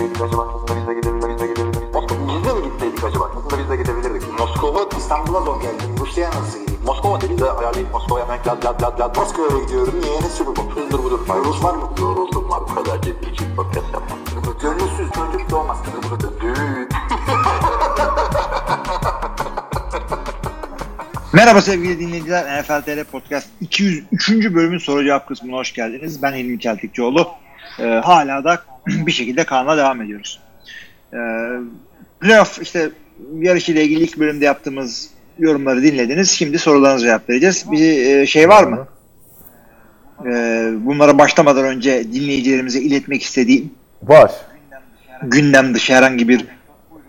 gitseydik acaba? Aslında biz de gidebilirdik. Biz de gidebilirdik. Moskova biz de mi gitseydik acaba? Aslında biz de gidebilirdik. Moskova İstanbul'a zor geldi. Rusya'ya nasıl gideyim? Moskova dedi de ayarlayıp Moskova'ya hemen lad lad lad lad. Moskova'ya gidiyorum. Niye? Ne sürü bu? Hızdır budur. Rus var mı? Yoruldum var. Bu kadar ciddi için podcast yapmam. Gönülsüz çocuk doğmaz. Düğün. Merhaba sevgili dinleyiciler. NFL TR Podcast 203. bölümün soru cevap kısmına hoş geldiniz. Ben Hilmi Çeltikçioğlu. Ee, hala da bir şekilde kanala devam ediyoruz. Ee, playoff işte yarışıyla ilgili ilk bölümde yaptığımız yorumları dinlediniz. Şimdi sorularınızı cevap vereceğiz. Bir e, şey var mı? Ee, bunlara başlamadan önce dinleyicilerimize iletmek istediğim Var. gündem dışı herhangi bir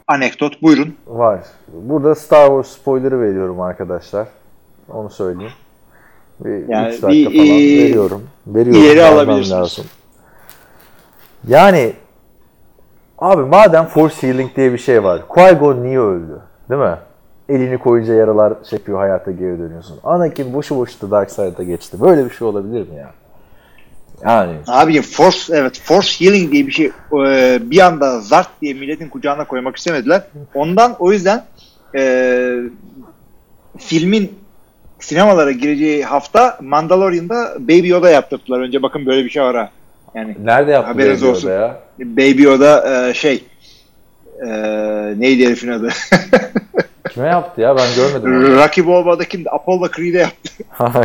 anekdot. Buyurun. Var. Burada Star Wars spoiler'ı veriyorum arkadaşlar. Onu söyleyeyim. Bir Yani 3 dakika bir, falan e, veriyorum. Veriyorum. ileri alabilirsiniz. lazım. Yani abi madem Force Healing diye bir şey var. Qui-Gon niye öldü? Değil mi? Elini koyunca yaralar çekiyor hayata geri dönüyorsun. Anakin boşu boşuna Dark Side'a geçti. Böyle bir şey olabilir mi ya? Yani Abi Force evet Force Healing diye bir şey e, bir anda zart diye milletin kucağına koymak istemediler. Ondan o yüzden e, filmin sinemalara gireceği hafta Mandalorian'da Baby Yoda yaptırdılar. Önce bakın böyle bir şey var ha. Yani nerede yaptı Haberiniz Baby olsun. Yoda ya? Baby Yoda e, şey e, neydi herifin adı? Kime yaptı ya? Ben görmedim. Rocky Balboa'daki Apollo Creed'e yaptı.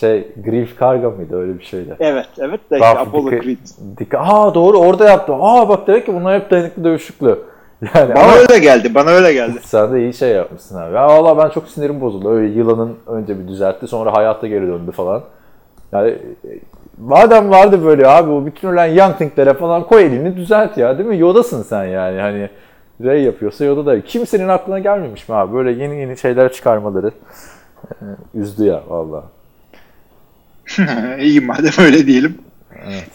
şey Grief Karga mıydı öyle bir şeydi. Evet evet de işte Apollo Creed. Dika- Aa doğru orada yaptı. Aa bak demek ki bunlar hep dayanıklı dövüşüklü. Yani Bana ama öyle geldi. Bana öyle geldi. sen de iyi şey yapmışsın abi. Ya valla ben çok sinirim bozuldu. Öyle yılanın önce bir düzeltti sonra hayatta geri döndü falan. Yani madem vardı böyle abi o bütün ölen Youngling'lere falan koy elini düzelt ya değil mi? Yodasın sen yani hani Ray yapıyorsa Yoda da. Kimsenin aklına gelmemiş mi abi? Böyle yeni yeni şeyler çıkarmaları e, üzdü ya valla. İyi madem öyle diyelim.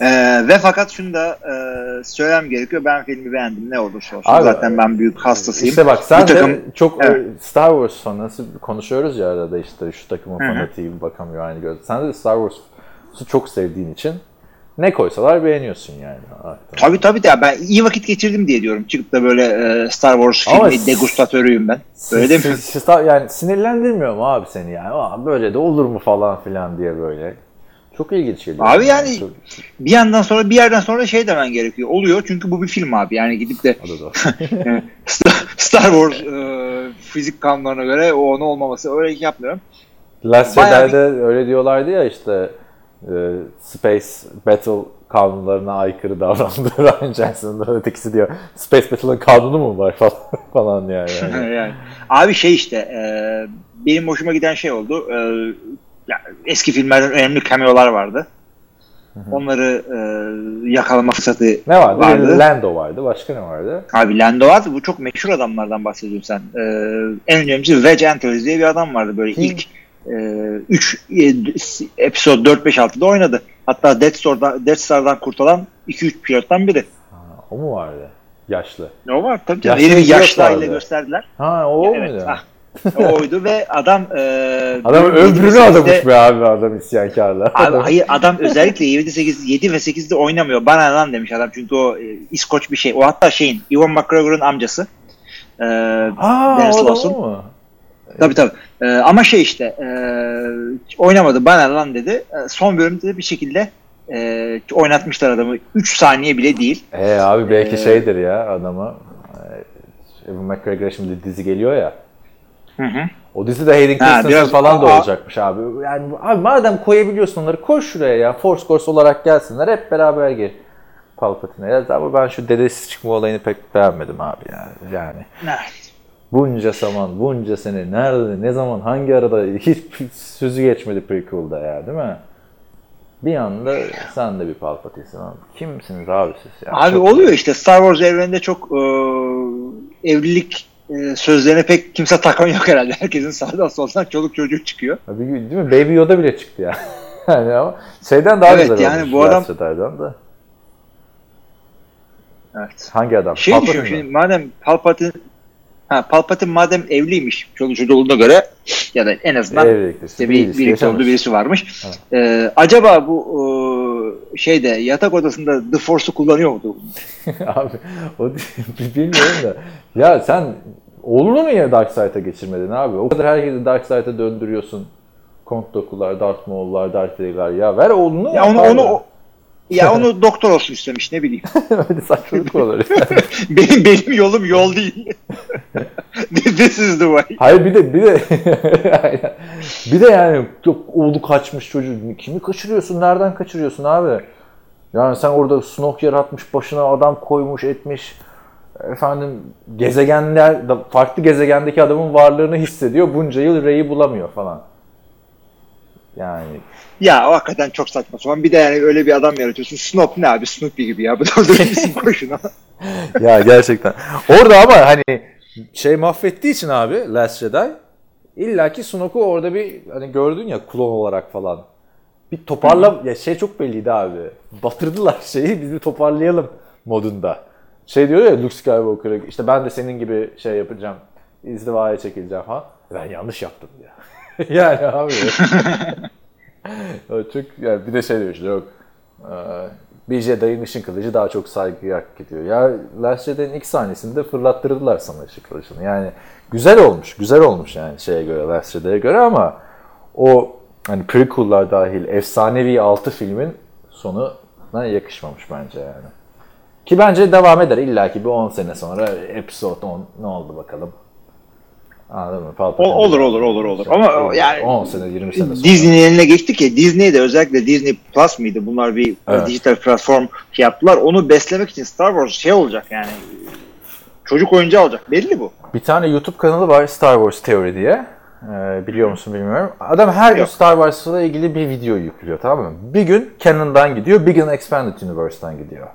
Ee, ve fakat şunu da e, söylemem gerekiyor. Ben filmi beğendim. Ne olursa olsun. Abi, Zaten ben büyük hastasıyım. İşte bak sen Bir de takım- çok Evet. e, Star Wars fanası konuşuyoruz ya arada işte şu takımın fanatiği bakamıyor aynı göz. Sen de Star Wars'u çok sevdiğin için ne koysalar beğeniyorsun yani. hakikaten. Tabii tabii de ben iyi vakit geçirdim diye diyorum. Çıkıp da böyle e, Star Wars filmi degustatörüyüm ben. Öyle değil mi? Star- yani sinirlendirmiyor mu abi seni yani? Aa, böyle de olur mu falan filan diye böyle. Çok ilginç geliyor. Abi yani- Çok- Bir yandan sonra bir yerden sonra şey demen gerekiyor. Oluyor çünkü bu bir film abi. Yani gidip de Star, Wars e, fizik kanunlarına göre o onu olmaması öyle yapmıyorum. Last Jedi'de öyle diyorlardı ya işte e, Space Battle kanunlarına aykırı davrandı Ryan Johnson'da ötekisi diyor Space Battle'ın kanunu mu var falan, falan yani. yani. yani. Abi şey işte e, benim hoşuma giden şey oldu. E, ya, eski filmlerden önemli cameo'lar vardı. Onları e, yakalama fırsatı Ne vardı? vardı. Lando vardı. Başka ne vardı? Abi Lando vardı. Bu çok meşhur adamlardan bahsediyorsun sen. E, en önemlisi Wedge Antilles diye bir adam vardı. Böyle Kim? ilk 3 episode 4-5-6'da oynadı. Hatta Death Star'dan, Death Star'dan kurtulan 2-3 pilottan biri. Ha, o mu vardı? Yaşlı. Ne o var? Tabii. Yaşlı Yeni bir yaşlı aile gösterdiler. Ha o evet. muydu? ah, o oydu ve adam e, Adam ömrünü adamış be abi adam isyankarla. Abi hayır adam özellikle 7 8 7 ve 8'de oynamıyor. Bana lan demiş adam çünkü o e, İskoç bir şey. O hatta şeyin Ewan McGregor'ın amcası. Ee, Aa Dennis Lawson. Tabii tabii. Ee, ama şey işte e, oynamadı bana lan dedi. E, son bölümde de bir şekilde e, oynatmışlar adamı. 3 saniye bile değil. E abi belki Ee, şeydir ya adamı. e, Evan McGregor şimdi dizi geliyor ya. Hı hı. O dizide Hayden Ha, Christensen falan da olacakmış abi. Yani abi madem koyabiliyorsun onları koy şuraya ya. Force Course olarak gelsinler hep beraber gir. Palpatine. Ya, ama ben şu dedesiz çıkma olayını pek beğenmedim abi yani. Yani Evet. Bunca zaman, bunca sene nerede, ne zaman, hangi arada hiç sözü geçmedi prequel'da ya değil mi? Bir anda sen de bir Palpatine'sin abi. Kimsiniz abi siz ya? Abi Çok- oluyor işte Star Wars evreninde çok e, evlilik e, sözlerine pek kimse takan yok herhalde. Herkesin sağdan soldan çoluk çocuk çıkıyor. Abi, değil mi? Baby Yoda bile çıktı ya. yani ama şeyden daha Evet, güzel yani olmuş bu adam- da. Evet. Hangi adam? Şey Palpatine düşünüyorum şimdi madem Palpatine Ha, Palpatine madem evliymiş çoluk çocuğuna göre ya da en azından Evlilikte işte bir birlikte yaşamış. olduğu birisi varmış. Ee, acaba bu e, şeyde yatak odasında The Force'u kullanıyor muydu? Abi o bilmiyorum da. Ya sen oğlunu mu ya Dark Side'a geçirmedin abi? O kadar herkesi Dark Side'a döndürüyorsun. Count Dooku'lar, Darth Maul'lar, Darth Vader'lar. Ya ver oğlunu. Ya onu onu ya onu doktor olsun istemiş ne bileyim. Öyle saçmalık olur. benim benim yolum yol değil. This is the way. Hayır bir de bir de bir de yani yok oğlu kaçmış çocuğu. Kimi kaçırıyorsun? Nereden kaçırıyorsun abi? Yani sen orada Snoke yaratmış, başına adam koymuş, etmiş. Efendim gezegenler, farklı gezegendeki adamın varlığını hissediyor. Bunca yıl Rey'i bulamıyor falan. Yani Ya o hakikaten çok saçma sapan. Bir de yani öyle bir adam yaratıyorsun. Snoop ne abi? Snoopy gibi ya. Bu da öyle bir isim koy şuna. ya gerçekten. Orada ama hani şey mahvettiği için abi Last Jedi illaki Snoke'u orada bir hani gördün ya klon olarak falan. Bir toparla ya şey çok belliydi abi. Batırdılar şeyi biz bir toparlayalım modunda. Şey diyor ya Luke Skywalker'a işte ben de senin gibi şey yapacağım. izdivaya çekileceğim ha. Ben yanlış yaptım ya. yani abi. Çok yani bir de şey diyor işte yok. eee, Bir Jedi'ın ışın kılıcı daha çok saygı hak ediyor. Ya Last Jedi'nin ilk sahnesinde fırlattırdılar sana ışın kılıcını. Yani güzel olmuş. Güzel olmuş yani şeye göre Last Jedi'ye göre ama o hani prequel'lar dahil efsanevi 6 filmin sonuna yakışmamış bence yani. Ki bence devam eder. İlla ki bir 10 sene sonra episode 10 ne oldu bakalım. Anladın mı? Palpatine- O- olur, olur, olur, olur. Ama o yani- 10 sene 20 sene sonra. Disney'in eline geçtik ya. Disney'de özellikle Disney Plus mıydı? Bunlar bir Evet. dijital platform şey yaptılar. Onu beslemek için Star Wars şey olacak yani. Çocuk oyuncağı olacak. Belli bu. Bir tane YouTube kanalı var Star Wars Theory diye. Ee, biliyor musun bilmiyorum. Adam her gün Yok. Star Wars'la ilgili bir video yüklüyor tamam mı? Bir gün Canon'dan gidiyor, bir gün Expanded Universe'dan gidiyor.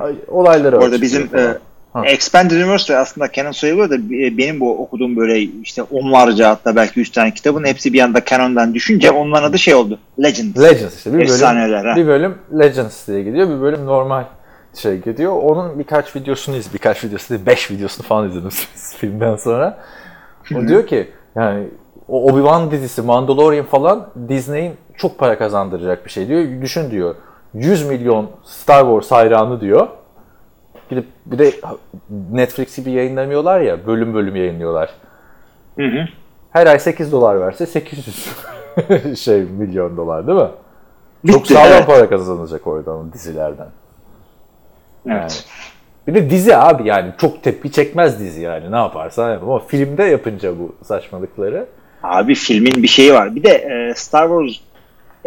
Ay, Olayları Bu arada açıklıyor bizim e, Ha. Expanded Universe de aslında canon sayılıyor da e, benim bu okuduğum böyle işte onlarca hatta belki 100 tane kitabın hepsi bir anda canon'dan düşünce onların adı şey oldu. Legends. Legends işte. Bir bölüm, Efsaneler, ha. bir bölüm Legends diye gidiyor, bir bölüm normal şey gidiyor. Onun birkaç videosunu iz, birkaç videosu değil, 5 videosunu falan izledim filmden sonra. O diyor ki yani o Obi-Wan dizisi, Mandalorian falan Disney'in çok para kazandıracak bir şey diyor. Düşün diyor. 100 milyon Star Wars hayranı diyor. Gidip bir de Netflix gibi yayınlamıyorlar ya, bölüm bölüm yayınlıyorlar. Hı hı. Her ay 8 dolar verse 800 şey milyon dolar değil mi? Çok Bitti, sağlam evet. para kazanılacak oradan dizilerden. Evet. Bir de dizi abi yani çok tepki çekmez dizi yani ne yaparsan yap. Ama filmde yapınca bu saçmalıkları. Abi filmin bir şeyi var. Bir de e, Star Wars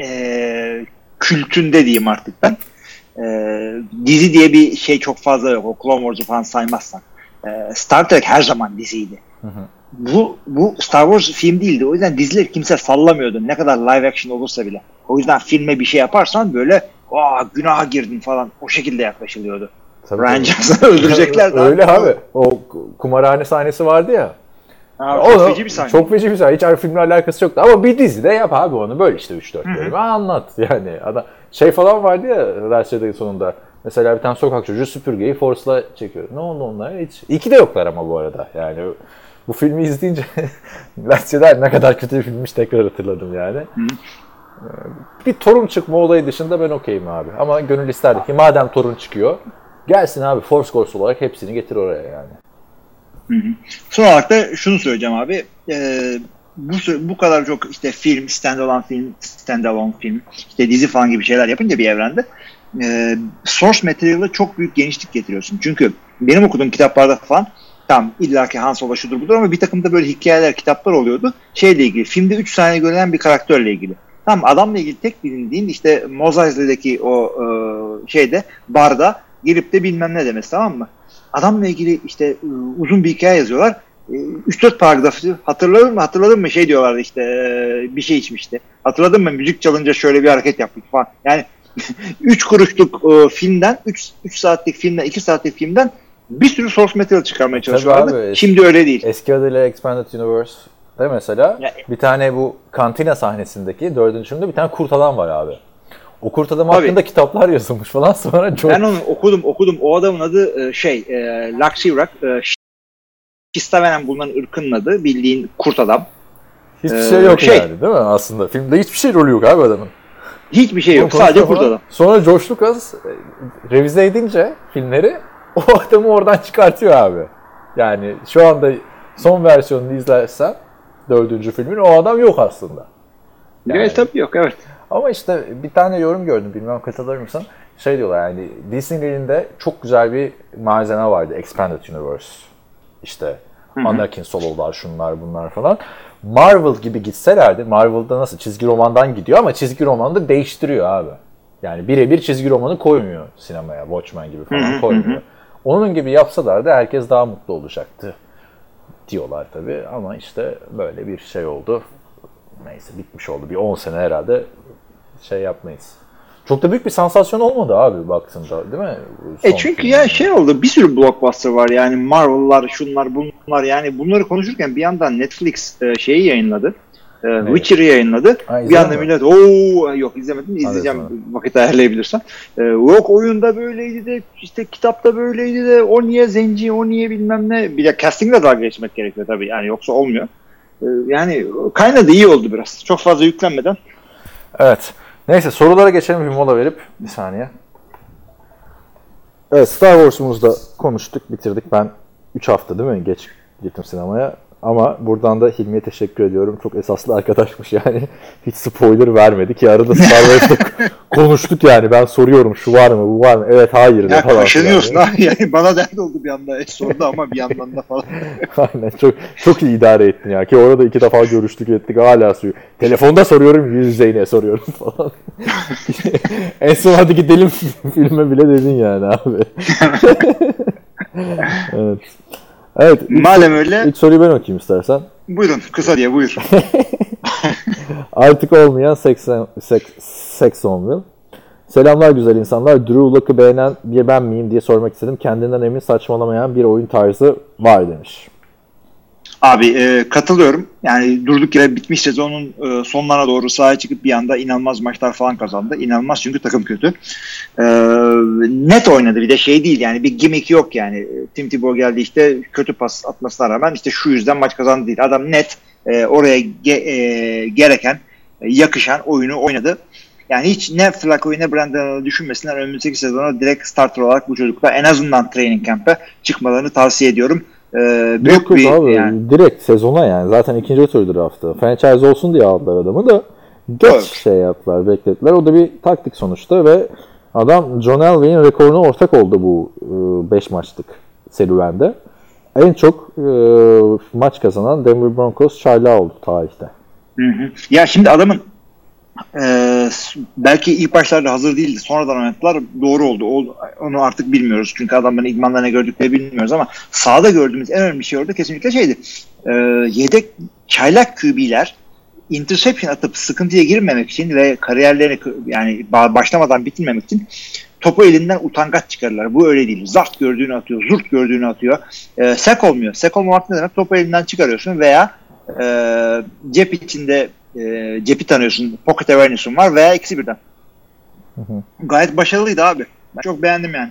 e, kültünde diyeyim artık ben. E, dizi diye bir şey çok fazla yok. O Clone Wars'u falan saymazsan. E, Star Trek her zaman diziydi. Bu, bu Star Wars film değildi. O yüzden diziler kimse sallamıyordu. Ne kadar live action olursa bile. O yüzden filme bir şey yaparsan böyle Aa, günaha girdin falan. O şekilde yaklaşılıyordu. Tabii Ryan. Johnson'ı öldürecekler. Öyle abi. O kumarhane sahnesi vardı ya. Abi, O çok feci bir sahne. Çok feci bir sahne. Hiç filmle alakası yoktu. Ama bir dizide yap abi onu. Böyle işte 3-4 bölüm. Anlat yani. Adam, şey falan vardı ya Rasya'daki sonunda. Mesela bir tane sokak çocuğu süpürgeyi Force'la çekiyor. Ne oldu onlar? Hiç. İki de yoklar ama bu arada. Yani bu filmi izleyince Rasya'da ne kadar kötü bir filmmiş tekrar hatırladım yani. Ee, Bir torun çıkma olayı dışında ben okeyim abi. Ama gönül isterdi ki madem torun çıkıyor gelsin abi Force Ghost olarak hepsini getir oraya yani. Son olarak da şunu söyleyeceğim abi. Ee, bu bu kadar çok işte film, standalone film, standalone film, işte dizi falan gibi şeyler yapınca bir evrende e, source material'a çok büyük genişlik getiriyorsun. Çünkü benim okuduğum kitaplarda falan tam illaki Han Solo şudur budur ama bir takım da böyle hikayeler, kitaplar oluyordu. Şeyle ilgili, filmde 3 saniye görülen bir karakterle ilgili. Tam adamla ilgili tek bilindiğin işte Mos Eisley'deki o e, şeyde barda girip de bilmem ne demesi tamam mı? Adamla ilgili işte e, uzun bir hikaye yazıyorlar. E, 3-4 paragrafı hatırladın mı hatırladın mı şey diyorlardı işte e, bir şey içmişti. Hatırladın mı müzik çalınca şöyle bir hareket yaptık falan. Yani 3 kuruşluk e, filmden 3 3 saatlik filmden 2 saatlik filmden bir sürü source material çıkarmaya çalışıyorlardı. abi. Şimdi öyle değil. Eski adıyla Expanded Universe de mesela Ya- bir tane bu kantina sahnesindeki dördüncü filmde bir tane kurt adam var abi. O kurt adam Abi. hakkında kitaplar yazılmış falan sonra çok Ben onu okudum okudum. O adamın adı e, şey e, Lakshivrak e, Pistavenen bulunan ırkın adı bildiğin kurt adam. Hiçbir Ee, şey yok şey- yani değil mi aslında? Filmde hiçbir şey rolü yok abi adamın. Hiçbir şey yok. Sadece kurt adam. Sonra George Lucas e, revize edince filmleri o adamı oradan çıkartıyor abi. Yani şu anda son versiyonunu izlersen dördüncü filmin o adam yok aslında. Yani- Evet tabii yok evet. Ama işte bir tane yorum gördüm bilmem katılır mısın? Şey diyorlar yani Disney'nin de çok güzel bir malzeme vardı Expanded Universe. İşte Anakin Solo'lar şunlar bunlar falan. Marvel gibi gitselerdi Marvel'da nasıl çizgi romandan gidiyor ama çizgi romanı da değiştiriyor abi. Yani birebir çizgi romanı koymuyor sinemaya. Watchmen gibi falan koymuyor. Onun gibi yapsalardı herkes daha mutlu olacaktı diyorlar tabii ama işte böyle bir şey oldu. Neyse bitmiş oldu. Bir 10 sene herhalde şey yapmayız. Çok da büyük bir sansasyon olmadı abi baktığında değil mi? E Son çünkü film. ya şey oldu bir sürü blockbuster var yani Marvel'lar şunlar bunlar yani bunları konuşurken bir yandan Netflix e, şeyi yayınladı. E, Witcher'ı yayınladı. Ha, bir anda mi? millet ooo yok izlemedim izleyeceğim izlemedim. vakit ayarlayabilirsem. E, yok oyunda böyleydi de işte kitapta böyleydi de o niye zenci o niye bilmem ne. Bir de castingle dalga geçmek gerekiyor tabii yani yoksa olmuyor. E, yani kaynadı iyi oldu biraz. Çok fazla yüklenmeden. Evet. Neyse sorulara geçelim bir mola verip bir saniye. Evet Star Wars'umuzu da konuştuk, bitirdik. Ben 3 hafta değil mi geç gittim sinemaya. Ama buradan da Hilmi'ye teşekkür ediyorum. Çok esaslı arkadaşmış yani. Hiç spoiler vermedi ki arada Star Wars'ta konuştuk yani. Ben soruyorum şu var mı bu var mı? Evet hayır de Ya falan. kaşınıyorsun filan. ha. Yani bana dert oldu bir anda. E, sordu ama bir yandan da falan. Aynen çok çok iyi idare ettin ya ki orada iki defa görüştük ettik hala suyu. Telefonda soruyorum yüz yüzeyine soruyorum falan. en son hadi gidelim filme bile dedin yani abi. evet. Evet. Madem öyle İlk soruyu ben okuyayım istersen. buyurun kısa diye buyur. Artık olmayan seks, seks, seks Onville. Selamlar güzel insanlar. Drew Luck'ı beğenen bir ben miyim diye sormak istedim. Kendinden emin saçmalamayan bir oyun tarzı var demiş. Abi e, katılıyorum. Yani durduk yere bitmiş sezonun e, sonlarına doğru sahaya çıkıp bir anda inanılmaz maçlar falan kazandı. İnanılmaz çünkü takım kötü. E, net oynadı bir de şey değil yani bir gimmick yok yani. Tim Tebow geldi işte kötü pas atmasına rağmen işte şu yüzden maç kazandı değil. Adam net e, oraya ge- e, gereken, e, yakışan oyunu oynadı. Yani hiç ne Flacco'yu ne Brandon'ı düşünmesinler. Önümüzdeki sezona direkt starter olarak bu çocuklar en azından training camp'e çıkmalarını tavsiye ediyorum. Büyük Yok bir abi yani, direkt sezona yani zaten ikinci turdur hafta. Franchise olsun diye aldılar adamı da geç Evet. şey yaptılar beklettiler. O da bir taktik sonuçta ve adam John Elway'in rekoruna ortak oldu bu 5 maçlık serüvende. En çok e, maç kazanan Denver Broncos Charlie oldu tarihte. Hı hı. Ya şimdi adamın e, s- belki ilk başlarda hazır değildi. Sonradan oynadılar. Doğru oldu. oldu. Onu artık bilmiyoruz. Çünkü adamların idmanda ne gördüklerini bilmiyoruz ama sahada gördüğümüz en önemli şey orada kesinlikle şeydi. E, yedek çaylak QB'ler interception atıp sıkıntıya girmemek için ve kariyerlerini yani ba- başlamadan bitirmemek için topu elinden utangaç çıkarırlar. Bu öyle değil. Zart gördüğünü atıyor, zurt gördüğünü atıyor. E, sek olmuyor. Sek olmamak ne demek? Topu elinden çıkarıyorsun veya e, cep içinde e, cepi tanıyorsun. Pocket awareness'un var veya ikisi birden. Gayet başarılıydı abi. Ben çok beğendim yani.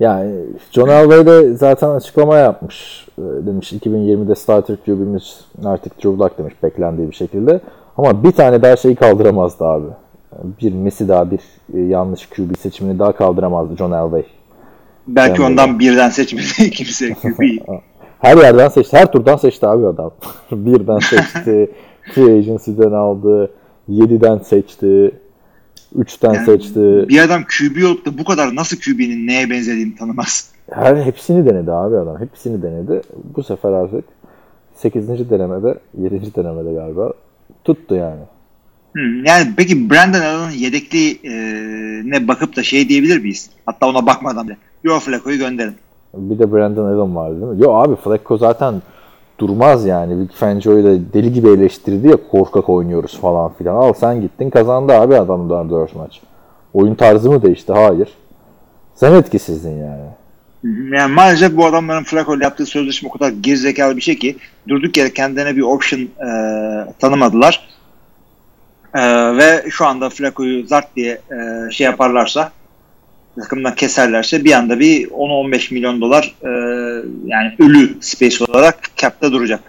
Yani John Elway de zaten açıklama yapmış. Ee, Demiş 2020'de starter QB'miz artık Drew Luck demiş beklendiği bir şekilde. Ama bir tane daha şeyi kaldıramazdı abi. Bir Messi daha bir e, yanlış QB seçimini daha kaldıramazdı John Elway. Belki Ben ondan birden seçmedi kimse QB'yi. Her yerden seçti. Her turdan seçti abi adam. Birden seçti. Free Agency'den aldı. 7'den seçti. 3'ten Yani seçti. bir adam QB olup da bu kadar nasıl QB'nin neye benzediğini tanımaz. Her hepsini denedi abi adam. Hepsini denedi. Bu sefer artık 8. denemede, 7. denemede galiba tuttu yani. Yani peki Brandon Allen'ın yedekliği e, ne bakıp da şey diyebilir miyiz? Hatta ona bakmadan bile. Yo Flacco'yu gönderin. Bir de Brandon Allen vardı değil mi? Yo abi Flacco zaten durmaz yani. Vic Fangio'yu da deli gibi eleştirdi ya korkak oynuyoruz falan filan. Al sen gittin kazandı abi adam 4 maç. Oyun tarzı mı değişti? Hayır. Sen etkisizdin yani. Yani maalesef bu adamların Flacco ile yaptığı sözleşme o kadar gerizekalı bir şey ki durduk yere kendilerine bir option e, tanımadılar. E, ve şu anda Flacco'yu zart diye e, şey yaparlarsa takımdan keserlerse bir anda bir 10-15 milyon dolar e, yani ölü space olarak cap'ta duracak.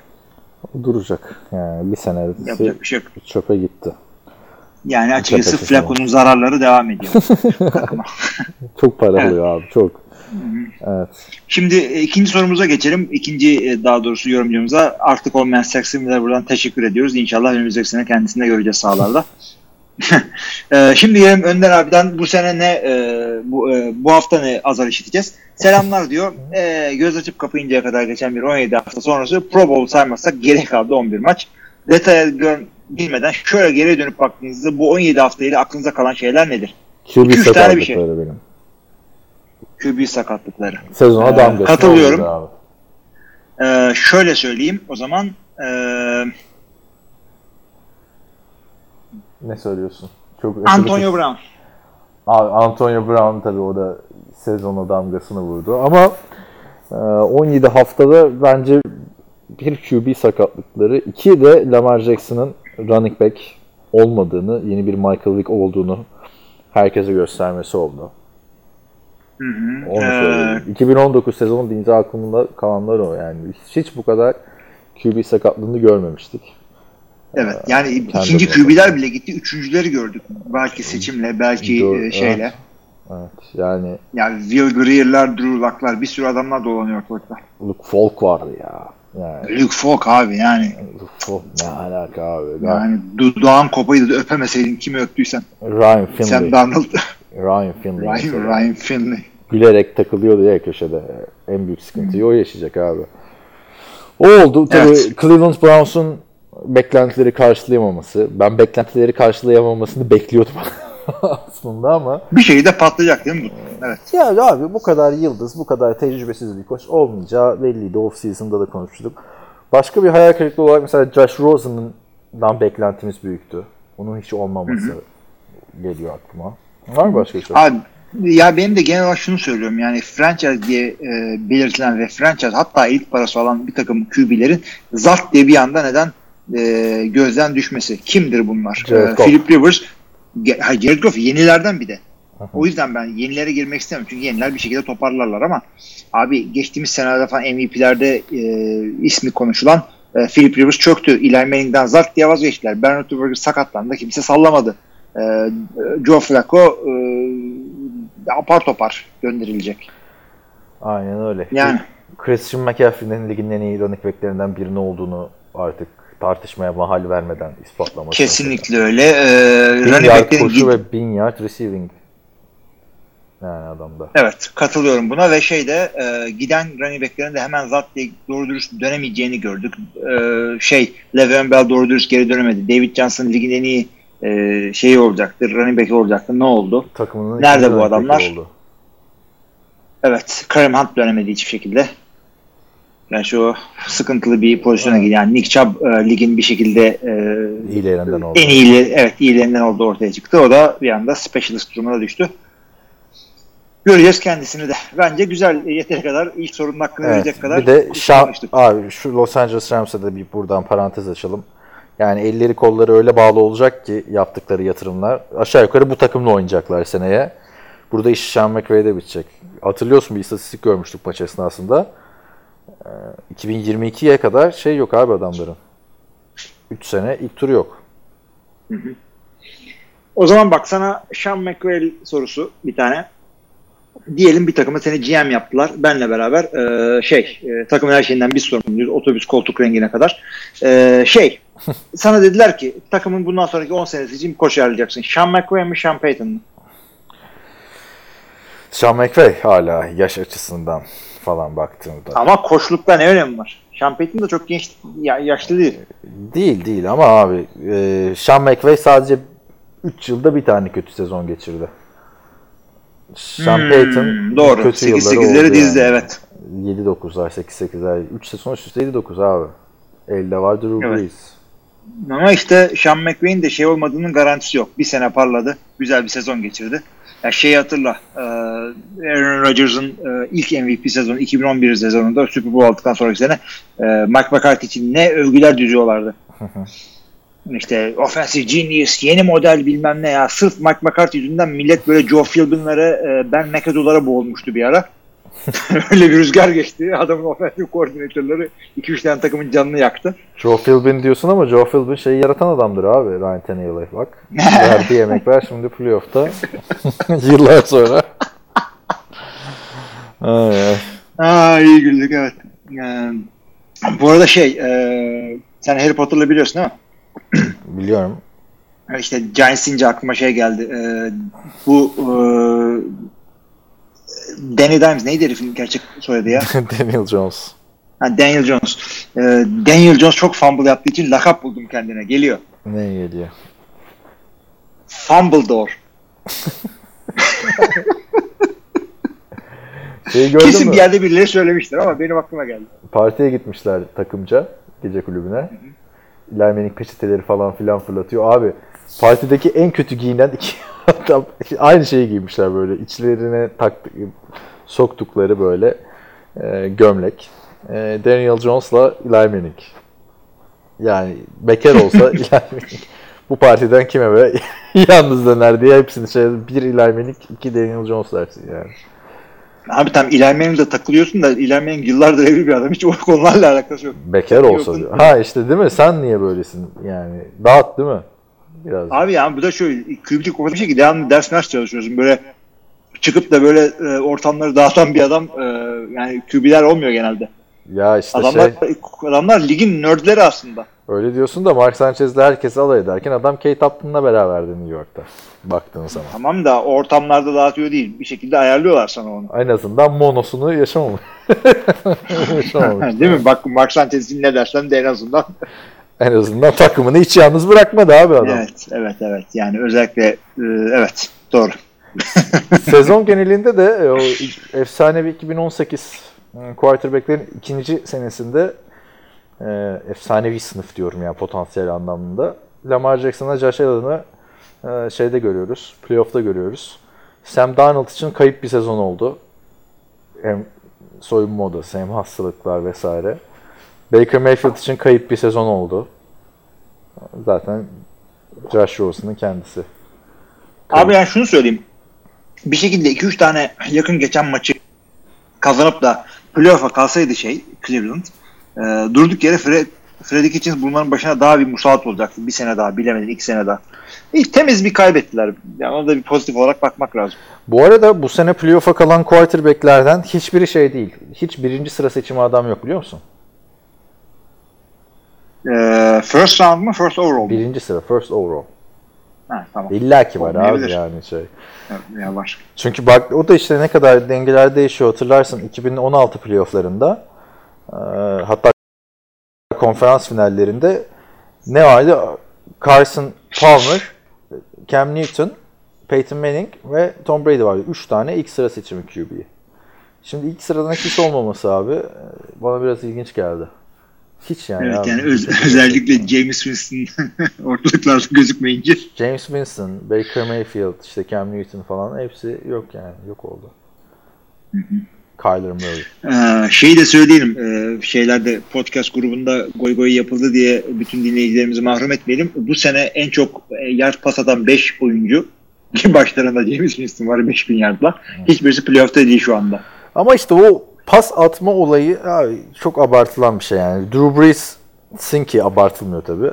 Duracak. Yani bir sene Yapacak bir şey yok. çöpe gitti. Yani açıkçası Çöpe Flacco'nun zararları devam ediyor. Çok para Evet. alıyor abi çok. Evet. Şimdi e, ikinci sorumuza geçelim. İkinci e, daha doğrusu yorumcumuza artık olmayan Saxon Miller'e buradan teşekkür ediyoruz. İnşallah önümüzdeki sene kendisini de göreceğiz sahalarda. E, Şimdi gelelim Önder abiden bu sene ne e, bu, e, bu hafta ne azar işiteceğiz. Selamlar diyor. E, göz açıp kapayıncaya kadar geçen bir 17 hafta sonrası Pro Bowl saymazsak geri kaldı 11 maç. Detaya gör, bilmeden şöyle geriye dönüp baktığınızda bu 17 haftayla aklınıza kalan şeyler nedir? QB tane bir sakatlıkları şey. benim. QB sakatlıkları. Sezona Ee, damgasını katılıyorum. Ee, şöyle söyleyeyim o zaman ee, Ne söylüyorsun? Çok Antonio Brown. Abi Antonio Brown tabii o da sezona damgasını vurdu ama e, 17 haftada bence bir QB sakatlıkları, iki de Lamar Jackson'ın running back olmadığını, yeni bir Michael Vick olduğunu herkese göstermesi oldu. Hı hı. Onu Ee, söyleyeyim. 2019 sezonu deyince aklımda kalanlar o yani. Hiç bu kadar QB sakatlığını görmemiştik. Evet yani kendi ikinci QB'ler bile gitti. Üçüncüleri gördük. Belki seçimle, belki Doğru, e, şeyle. Evet yani Yani Will Greer'ler, Drew Luck'lar bir sürü adamlar dolanıyor ortalıkta. Luke Falk vardı ya. Yani Luke Falk abi yani. Luke Falk ne alaka abi. Yani dudağın kopaydı da öpemeseydin kimi öptüysen. Ryan Finley. Sen Donald. Ryan Finley. Ryan. Ryan Finley. Gülerek takılıyordu ya köşede. En büyük sıkıntıyı o yaşayacak abi. O oldu. Tabii Evet. Cleveland Browns'un beklentileri karşılayamaması. Ben beklentileri karşılayamamasını bekliyordum aslında ama. Bir şey de patlayacak değil mi? Evet. Ya abi bu kadar yıldız, bu kadar tecrübesiz bir koç olmayacağı belliydi. Off season'da da konuştuk. Başka bir hayal kırıklığı olarak mesela Josh Rosen'dan beklentimiz büyüktü. Onun hiç olmaması geliyor aklıma. Var mı başka bir şey? Abi ya benim de genel olarak şunu söylüyorum yani franchise diye e, belirtilen ve franchise hatta ilk parası olan bir takım QB'lerin zat diye bir anda neden e, gözden düşmesi. Kimdir bunlar? Jared E, Goff. Philip Rivers, ha, Jared Goff yenilerden bir de. O yüzden ben yenilere girmek istemiyorum. Çünkü yeniler bir şekilde toparlarlar ama abi geçtiğimiz senelerde falan MVP'lerde e, ismi konuşulan e, Philip Rivers çöktü. Eli Manning'den zart diye vazgeçtiler. Ben Roethlisberger sakatlandı. Kimse sallamadı. E, Joe Flacco e, apar topar gönderilecek. Aynen öyle. Yani. Christian McCaffrey'nin ligin en iyi running backlerinden birini olduğunu artık tartışmaya mahal vermeden ispatlaması. Kesinlikle öyle. E, Bin yard koşu gid- ve bin yard receiving. Yani adamda. Evet katılıyorum buna ve şeyde e, giden running backlerin de hemen zat diye doğru dürüst dönemeyeceğini gördük. E, şey Le'Veon Bell doğru dürüst geri dönemedi. David Johnson ligin en iyi e, şeyi olacaktı. Running back'i olacaktı. Ne oldu? Takımının Nerede bu adamlar? Oldu. Evet Kareem Hunt dönemedi hiçbir şekilde. Yani şu sıkıntılı bir pozisyona gidiyor. Yani Nick Chubb e, ligin bir şekilde e, İyilerinden oldu. en iyi evet iyilerinden oldu ortaya çıktı. O da bir anda specialist durumuna düştü. Göreceğiz kendisini de. Bence güzel yeteri kadar ilk sorunun hakkını Evet, verecek kadar bir de konuştuk. abi şu Los Angeles Rams'e de bir buradan parantez açalım. Yani elleri kolları öyle bağlı olacak ki yaptıkları yatırımlar. Aşağı yukarı bu takımla oynayacaklar seneye. Burada iş Sean McVay'de bitecek. Hatırlıyorsun bir istatistik görmüştük maç esnasında. Ee, 2022'ye kadar şey yok abi adamların. 3 sene ilk turu yok. O zaman bak sana Sean McVay sorusu bir tane. Diyelim bir takıma seni GM yaptılar. Benle beraber e, şey e, takımın her şeyinden biz sorumluyuz. Otobüs koltuk rengine kadar. E, şey sana dediler ki takımın bundan sonraki 10 senesi için bir koç ayarlayacaksın. Sean McVay mi Sean Payton mı? Sean McVay hala yaş açısından falan baktığımda. Ama koçlukta ne önemi var? Sean Payton da çok genç, ya, yaşlı değil. Değil değil ama abi e, Sean McVay sadece 3 yılda bir tane kötü sezon geçirdi. Sean Hmm, Payton doğru. kötü 8 yılları 8'leri oldu dizdi yani. evet. 7-9'lar, 8-8'ler. 3 sezon üst üste 7-9 abi. Elde var Drew Evet. Brees. Ama işte Sean McVay'in de şey olmadığının garantisi yok. Bir sene parladı. Güzel bir sezon geçirdi. Ya şeyi hatırla. e, Aaron Rodgers'ın e, ilk MVP sezonu 2011 sezonunda Super Bowl aldıktan sonraki sene e, Mike McCarthy için ne övgüler düzüyorlardı. işte offensive genius, yeni model bilmem ne ya. Sırf Mike McCarthy yüzünden millet böyle Joe Philbin'lere, Ben McAdoo'lara boğulmuştu bir ara. Öyle bir rüzgar geçti. Adamın ofensif koordinatörleri 2-3 tane takımın canını yaktı. Joe Philbin diyorsun ama Joe Philbin şeyi yaratan adamdır abi Ryan Tannehill'e bak. Verdiği yemekler şimdi playoff'ta yıllar sonra. Ay. Aa iyi güldük evet. Ee, bu arada şey e, sen Harry Potter'lı biliyorsun değil mi? Biliyorum. İşte Giants deyince aklıma şey geldi. Ee, bu e, Danny Dimes neydi herifin gerçek soyadı ya? Daniel Jones. Ha, Daniel Jones. Ee, Daniel Jones çok fumble yaptığı için lakap buldum kendine. Geliyor. Ne geliyor? Fumbledore. Şeyi gördün Kesin mü? bir yerde birileri söylemiştir ama benim aklıma geldi. Partiye gitmişler takımca gece kulübüne. Eli Manning peçeteleri falan filan fırlatıyor. Abi partideki en kötü giyinen iki adam aynı şeyi giymişler böyle. içlerine taktı, soktukları böyle e, gömlek. E, Daniel Jones'la Eli Manning. Yani bekar olsa Eli Manning bu partiden kime be yalnız döner diye hepsini şey bir Eli Manning iki Daniel Jones dersin yani. Abi tam Eli Manning'de takılıyorsun da Eli Manning yıllardır evli bir adam. Hiç o konularla alakası yok. Bekar olsa diyor. Ha işte değil mi? Sen niye böylesin? Yani dağıt değil mi? Biraz. Abi yani bu da şöyle küblik o bir şey ki devamlı ders ders çalışıyorsun. Böyle çıkıp da böyle e, ortamları dağıtan bir adam e, yani QB'ler olmuyor genelde. Ya işte Adamlar şey adamlar ligin nerdleri aslında. öyle diyorsun da Mark Sanchez'le herkes alay ederken adam Kate Upton'la beraberdi New York'ta. Baktığın zaman. Tamam da ortamlarda dağıtıyor değil. Bir şekilde ayarlıyorlar sana onu. En azından monosunu yaşamamış. yaşamamış. değil mi? Bak Mark Sanchez'in ne dersen de en azından. En azından takımını hiç yalnız bırakmadı abi adam. evet, evet, evet. Yani özellikle e, evet, doğru. Sezon genelinde de e, o efsanevi 2018 e, quarterback'lerin ikinci senesinde e, efsanevi sınıf diyorum ya potansiyel anlamında. Lamar Jackson'a Josh Allen'ı e, şeyde görüyoruz. Playoff'ta görüyoruz. Sam Darnold için kayıp bir sezon oldu. Hem soyunma odası hem hastalıklar vesaire. Baker Mayfield için kayıp bir sezon oldu. Zaten Josh Rosen'ın kendisi. Abi yani şunu söyleyeyim. Bir şekilde 2-3 tane yakın geçen maçı kazanıp da playoff'a kalsaydı şey Cleveland e, durduk yere Fred, Freddy Kitchens bunların başına daha bir musallat olacaktı. Bir sene daha bilemedin iki sene daha. İlk temiz bir kaybettiler. Yani ona da bir pozitif olarak bakmak lazım. Bu arada bu sene playoff'a kalan quarterback'lerden hiçbiri şey değil. Hiç birinci sıra seçimi adam yok biliyor musun? E, first round mu first overall mu? Birinci sıra, first overall. Ha, tamam. İlla ki var abi yani şey. Ya, var. Çünkü bak o da işte ne kadar dengeler değişiyor hatırlarsın 2016 playofflarında e, hatta konferans finallerinde ne vardı? Carson Palmer, Cam Newton, Peyton Manning ve Tom Brady vardı. Üç tane ilk sıra seçimi QB. Şimdi ilk sıradan hiç olmaması abi e, bana biraz ilginç geldi. Hiç yani. Evet abi. yani öz- özellikle James Winston ortalıklarda gözükmeyince. James Winston, Baker Mayfield, işte Cam Newton falan hepsi yok yani. Yok oldu. Kyler Murray. Ee, şeyi de söyleyelim. Ee, şeylerde podcast grubunda goy goy yapıldı diye bütün dinleyicilerimizi mahrum etmeyelim. Bu sene en çok e, yard pas atan 5 oyuncu ki başlarında James Winston var 5000 yardla. Hiçbirisi playoff'ta değil şu anda. Ama işte o pas atma olayı abi, çok abartılan bir şey yani. Drew Brees'in ki abartılmıyor tabii.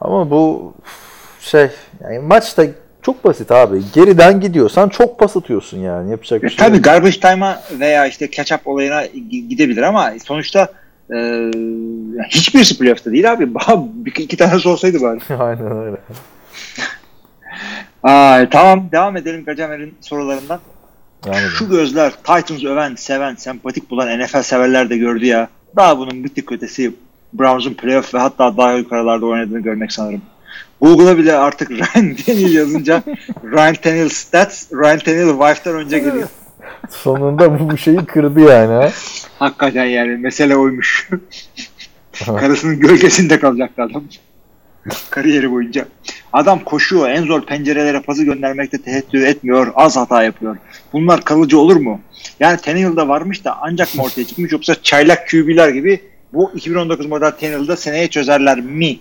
Ama bu şey yani maçta çok basit abi. Geriden gidiyorsan çok pas atıyorsun yani. Yapacak bir E, şey tabii yok. garbage time'a veya işte catch up olayına gi- gidebilir ama sonuçta e, hiçbirisi playoff'ta değil abi. Bir, iki tanesi olsaydı bari. Aynen öyle. Aa, tamam devam edelim Gacamer'in sorularından. Yani Şu gözler Titans öven, seven, sempatik bulan NFL severler de gördü ya. Daha bunun bir tık ötesi Browns'un playoff ve hatta daha yukarılarda oynadığını görmek sanırım. Google'a bile artık Ryan Tannehill yazınca Ryan Tannehill stats, Ryan Tannehill wife'den önce geliyor. sonunda bu, bu şeyi kırdı yani. ha. Hakikaten yani mesele oymuş. Karısının gölgesinde kalacaktı adam. Kariyeri boyunca. Adam koşuyor. En zor pencerelere pası göndermekte tehettür etmiyor. Az hata yapıyor. Bunlar kalıcı olur mu? Yani Tannehill'da varmış da ancak mı ortaya çıkmış yoksa çaylak QB'ler gibi bu 2019 model Tannehill'da seneye çözerler mi?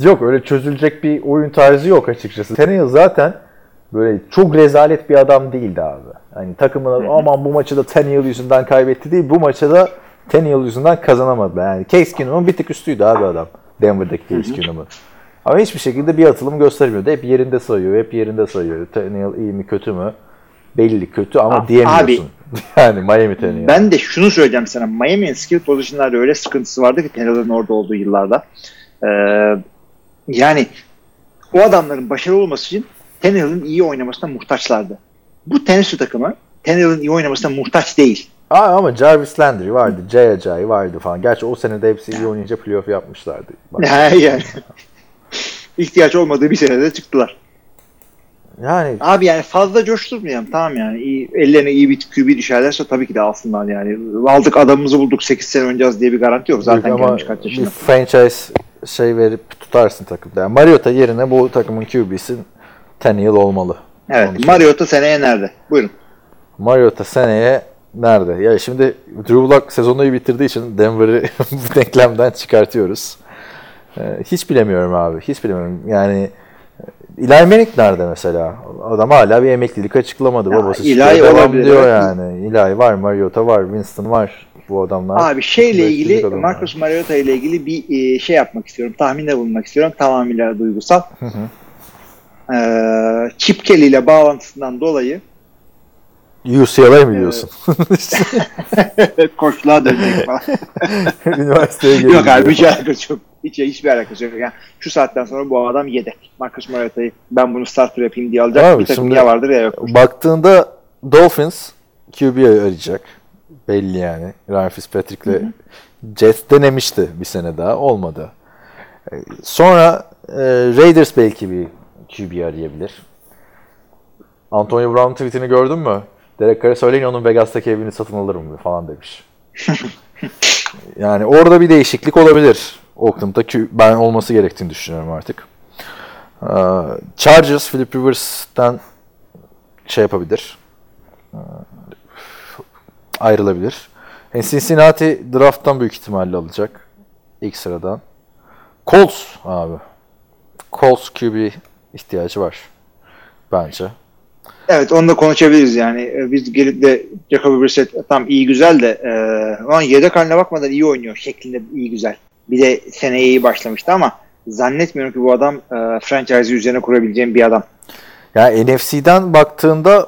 Yok öyle çözülecek bir oyun tarzı yok açıkçası. Tannehill zaten böyle çok rezalet bir adam değildi abi. Hani takımına aman bu maçı da Tannehill yüzünden kaybetti değil. Bu maçı da Tannehill yüzünden kazanamadı. Yani Case Keenum'un bir tık üstüydü abi adam. Denver'daki Case Keenum'un. Ama hiçbir şekilde bir atılım göstermiyordu. Hep yerinde sayıyor, hep yerinde sayıyor. Tannehill iyi mi kötü mü? Belli kötü ama Abi- diyemiyorsun. yani Miami Tannehill. Ben de şunu söyleyeceğim sana. Miami'nin skill position'larda öyle sıkıntısı vardı ki Tannehill'in orada olduğu yıllarda. Ee, yani o adamların başarılı olması için Tannehill'in iyi oynamasına muhtaçlardı. Bu Tennessee takımı Tannehill'in iyi oynamasına muhtaç değil. Aa, ama Jarvis Landry vardı, Jay Ajayi vardı falan. Gerçi o sene de hepsi iyi oynayınca playoff yapmışlardı. Yani ihtiyaç olmadığı bir senede çıktılar. yani Abi yani fazla coşturmayalım tamam yani. İyi, ellerine iyi bir QB düşerlerse tabii ki de alsınlar yani. Aldık adamımızı bulduk 8 sene oynayacağız diye bir garanti yok. Zaten ama gelmiş kaç bir yaşında. franchise şey verip tutarsın takımda. Yani Mariota yerine bu takımın QB'si Tannehill olmalı. Evet. Onu Mariota seneye nerede? Buyurun. Mariota seneye nerede? Ya şimdi Drew Lock sezonu iyi bitirdiği için Denver'ı bu denklemden çıkartıyoruz. Ee, hiç bilemiyorum abi. Hiç bilemiyorum. Yani Eli Manning nerede mesela? Adam hala bir emeklilik açıklamadı. Ya, Babası çıkıyor, devam olabilir, diyor evet. yani. Eli var, Mariota var, Winston var. Bu adamlar. Abi şeyle ilgili. Marcus Mariota ile ilgili bir e, şey yapmak istiyorum. Tahminde bulunmak istiyorum. Tamamıyla duygusal. Ee, Chip Kelly ile bağlantısından dolayı UCLA mı diyorsun? koçluğa dönecek falan. Üniversiteye geliyor. yok abi hiç alakası yok. Hiç, hiçbir alakası yok. Yani şu saatten sonra bu adam yedek. Marcus Mariota'yı ben bunu starter yapayım diye alacak. Abi bir takım ya vardır ya yok. Baktığında Dolphins QB arayacak. Belli yani. Ryan Fitzpatrick'le Jets denemişti bir sene daha. Olmadı. Ee, Sonra e, Raiders belki bir QB arayabilir. Antonio Brown tweetini gördün mü? Derek Carr'a söyleyin onun Vegas'taki evini satın alırım falan demiş. yani orada bir değişiklik olabilir. Oakland'da Q- ben olması gerektiğini düşünüyorum artık. Ee, Chargers Philip Rivers'tan şey yapabilir. Ee, ayrılabilir. E, Cincinnati draft'tan büyük ihtimalle alacak. ilk sıradan. Colts abi. Colts QB ihtiyacı var. Bence. Evet onu da konuşabiliriz yani. Ee, Biz gelip de Jacoby Brissett tam iyi güzel de e, yedek haline bakmadan iyi oynuyor şeklinde iyi güzel. Bir de seneye iyi başlamıştı ama zannetmiyorum ki bu adam e, franchise üzerine kurabileceğim bir adam. Yani NFC'den baktığında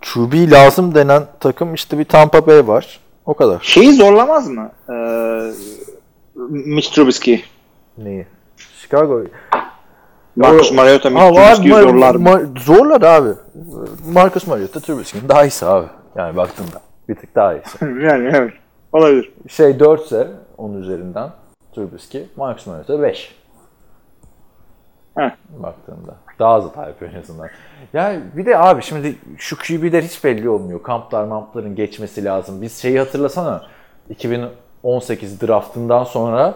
QB lazım denen takım işte bir Tampa Bay var. O kadar. Şeyi zorlamaz mı? E, Mitch Trubisky. Neyi? Chicago. Marcus Mariota Ama Trubisky'yi zorlar mı? Mar- zorlar abi. Marcus Mariota Trubisky'nin daha iyisi abi. Yani baktığında. Bir tık daha iyisi. yani evet. Olabilir. Şey 4 ise 10 üzerinden Trubisky. Marcus Mariota 5. Heh. Baktığında. Daha hata yapıyor en azından. Yani bir de abi şimdi şu QB'ler hiç belli olmuyor. Kamplar mampların geçmesi lazım. Biz şeyi hatırlasana. 2018 draftından sonra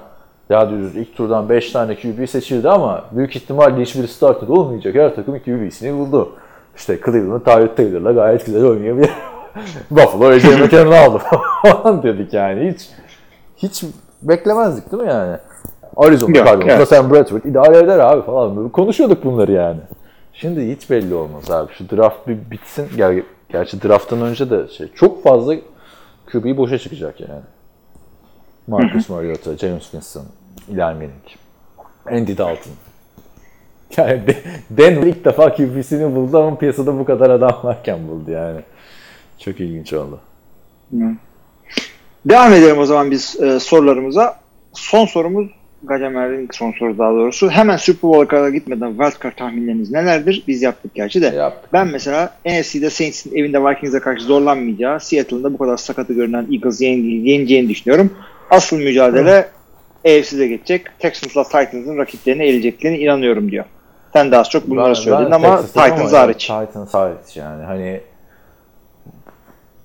ya diyoruz ilk turdan 5 tane QB seçildi ama büyük ihtimalle hiçbir starter olmayacak. Her takım QB'sini buldu. İşte Cleveland Tyrod Taylor'la gayet güzel oynayabilir. Buffalo AJ McCarron'ı aldı falan dedik yani. Hiç hiç beklemezdik değil mi yani? Arizona Cardinals'da evet. Sam Bradford idare eder abi falan. Konuşuyorduk bunları yani. Şimdi hiç belli olmaz abi. Şu draft bir bitsin. Ger gerçi drafttan önce de şey çok fazla QB boşa çıkacak yani. Marcus Mariota, James Winston, Manning, Andy Dalton. Yani De- Denver ilk defa QB'sini buldu ama piyasada bu kadar adam varken buldu yani. Çok ilginç oldu. Devam edelim o zaman biz e, sorularımıza. Son sorumuz Gacemer'in son soru daha doğrusu. Hemen Super Bowl'a kadar gitmeden wildcard tahminleriniz nelerdir? Biz yaptık gerçi de. Yaptık. Ben mesela NFC'de Saints'in evinde Vikings'e karşı zorlanmayacağı, Seattle'ın da bu kadar sakatı görünen Eagles'ı yen- yeneceğini düşünüyorum. Asıl mücadele AFC'de geçecek. Texans'la Titans'ın rakiplerini eleceklerine inanıyorum diyor. Sen az çok bunları söyledin ama Texas'tayım Titans ama hariç. Titans hariç yani hani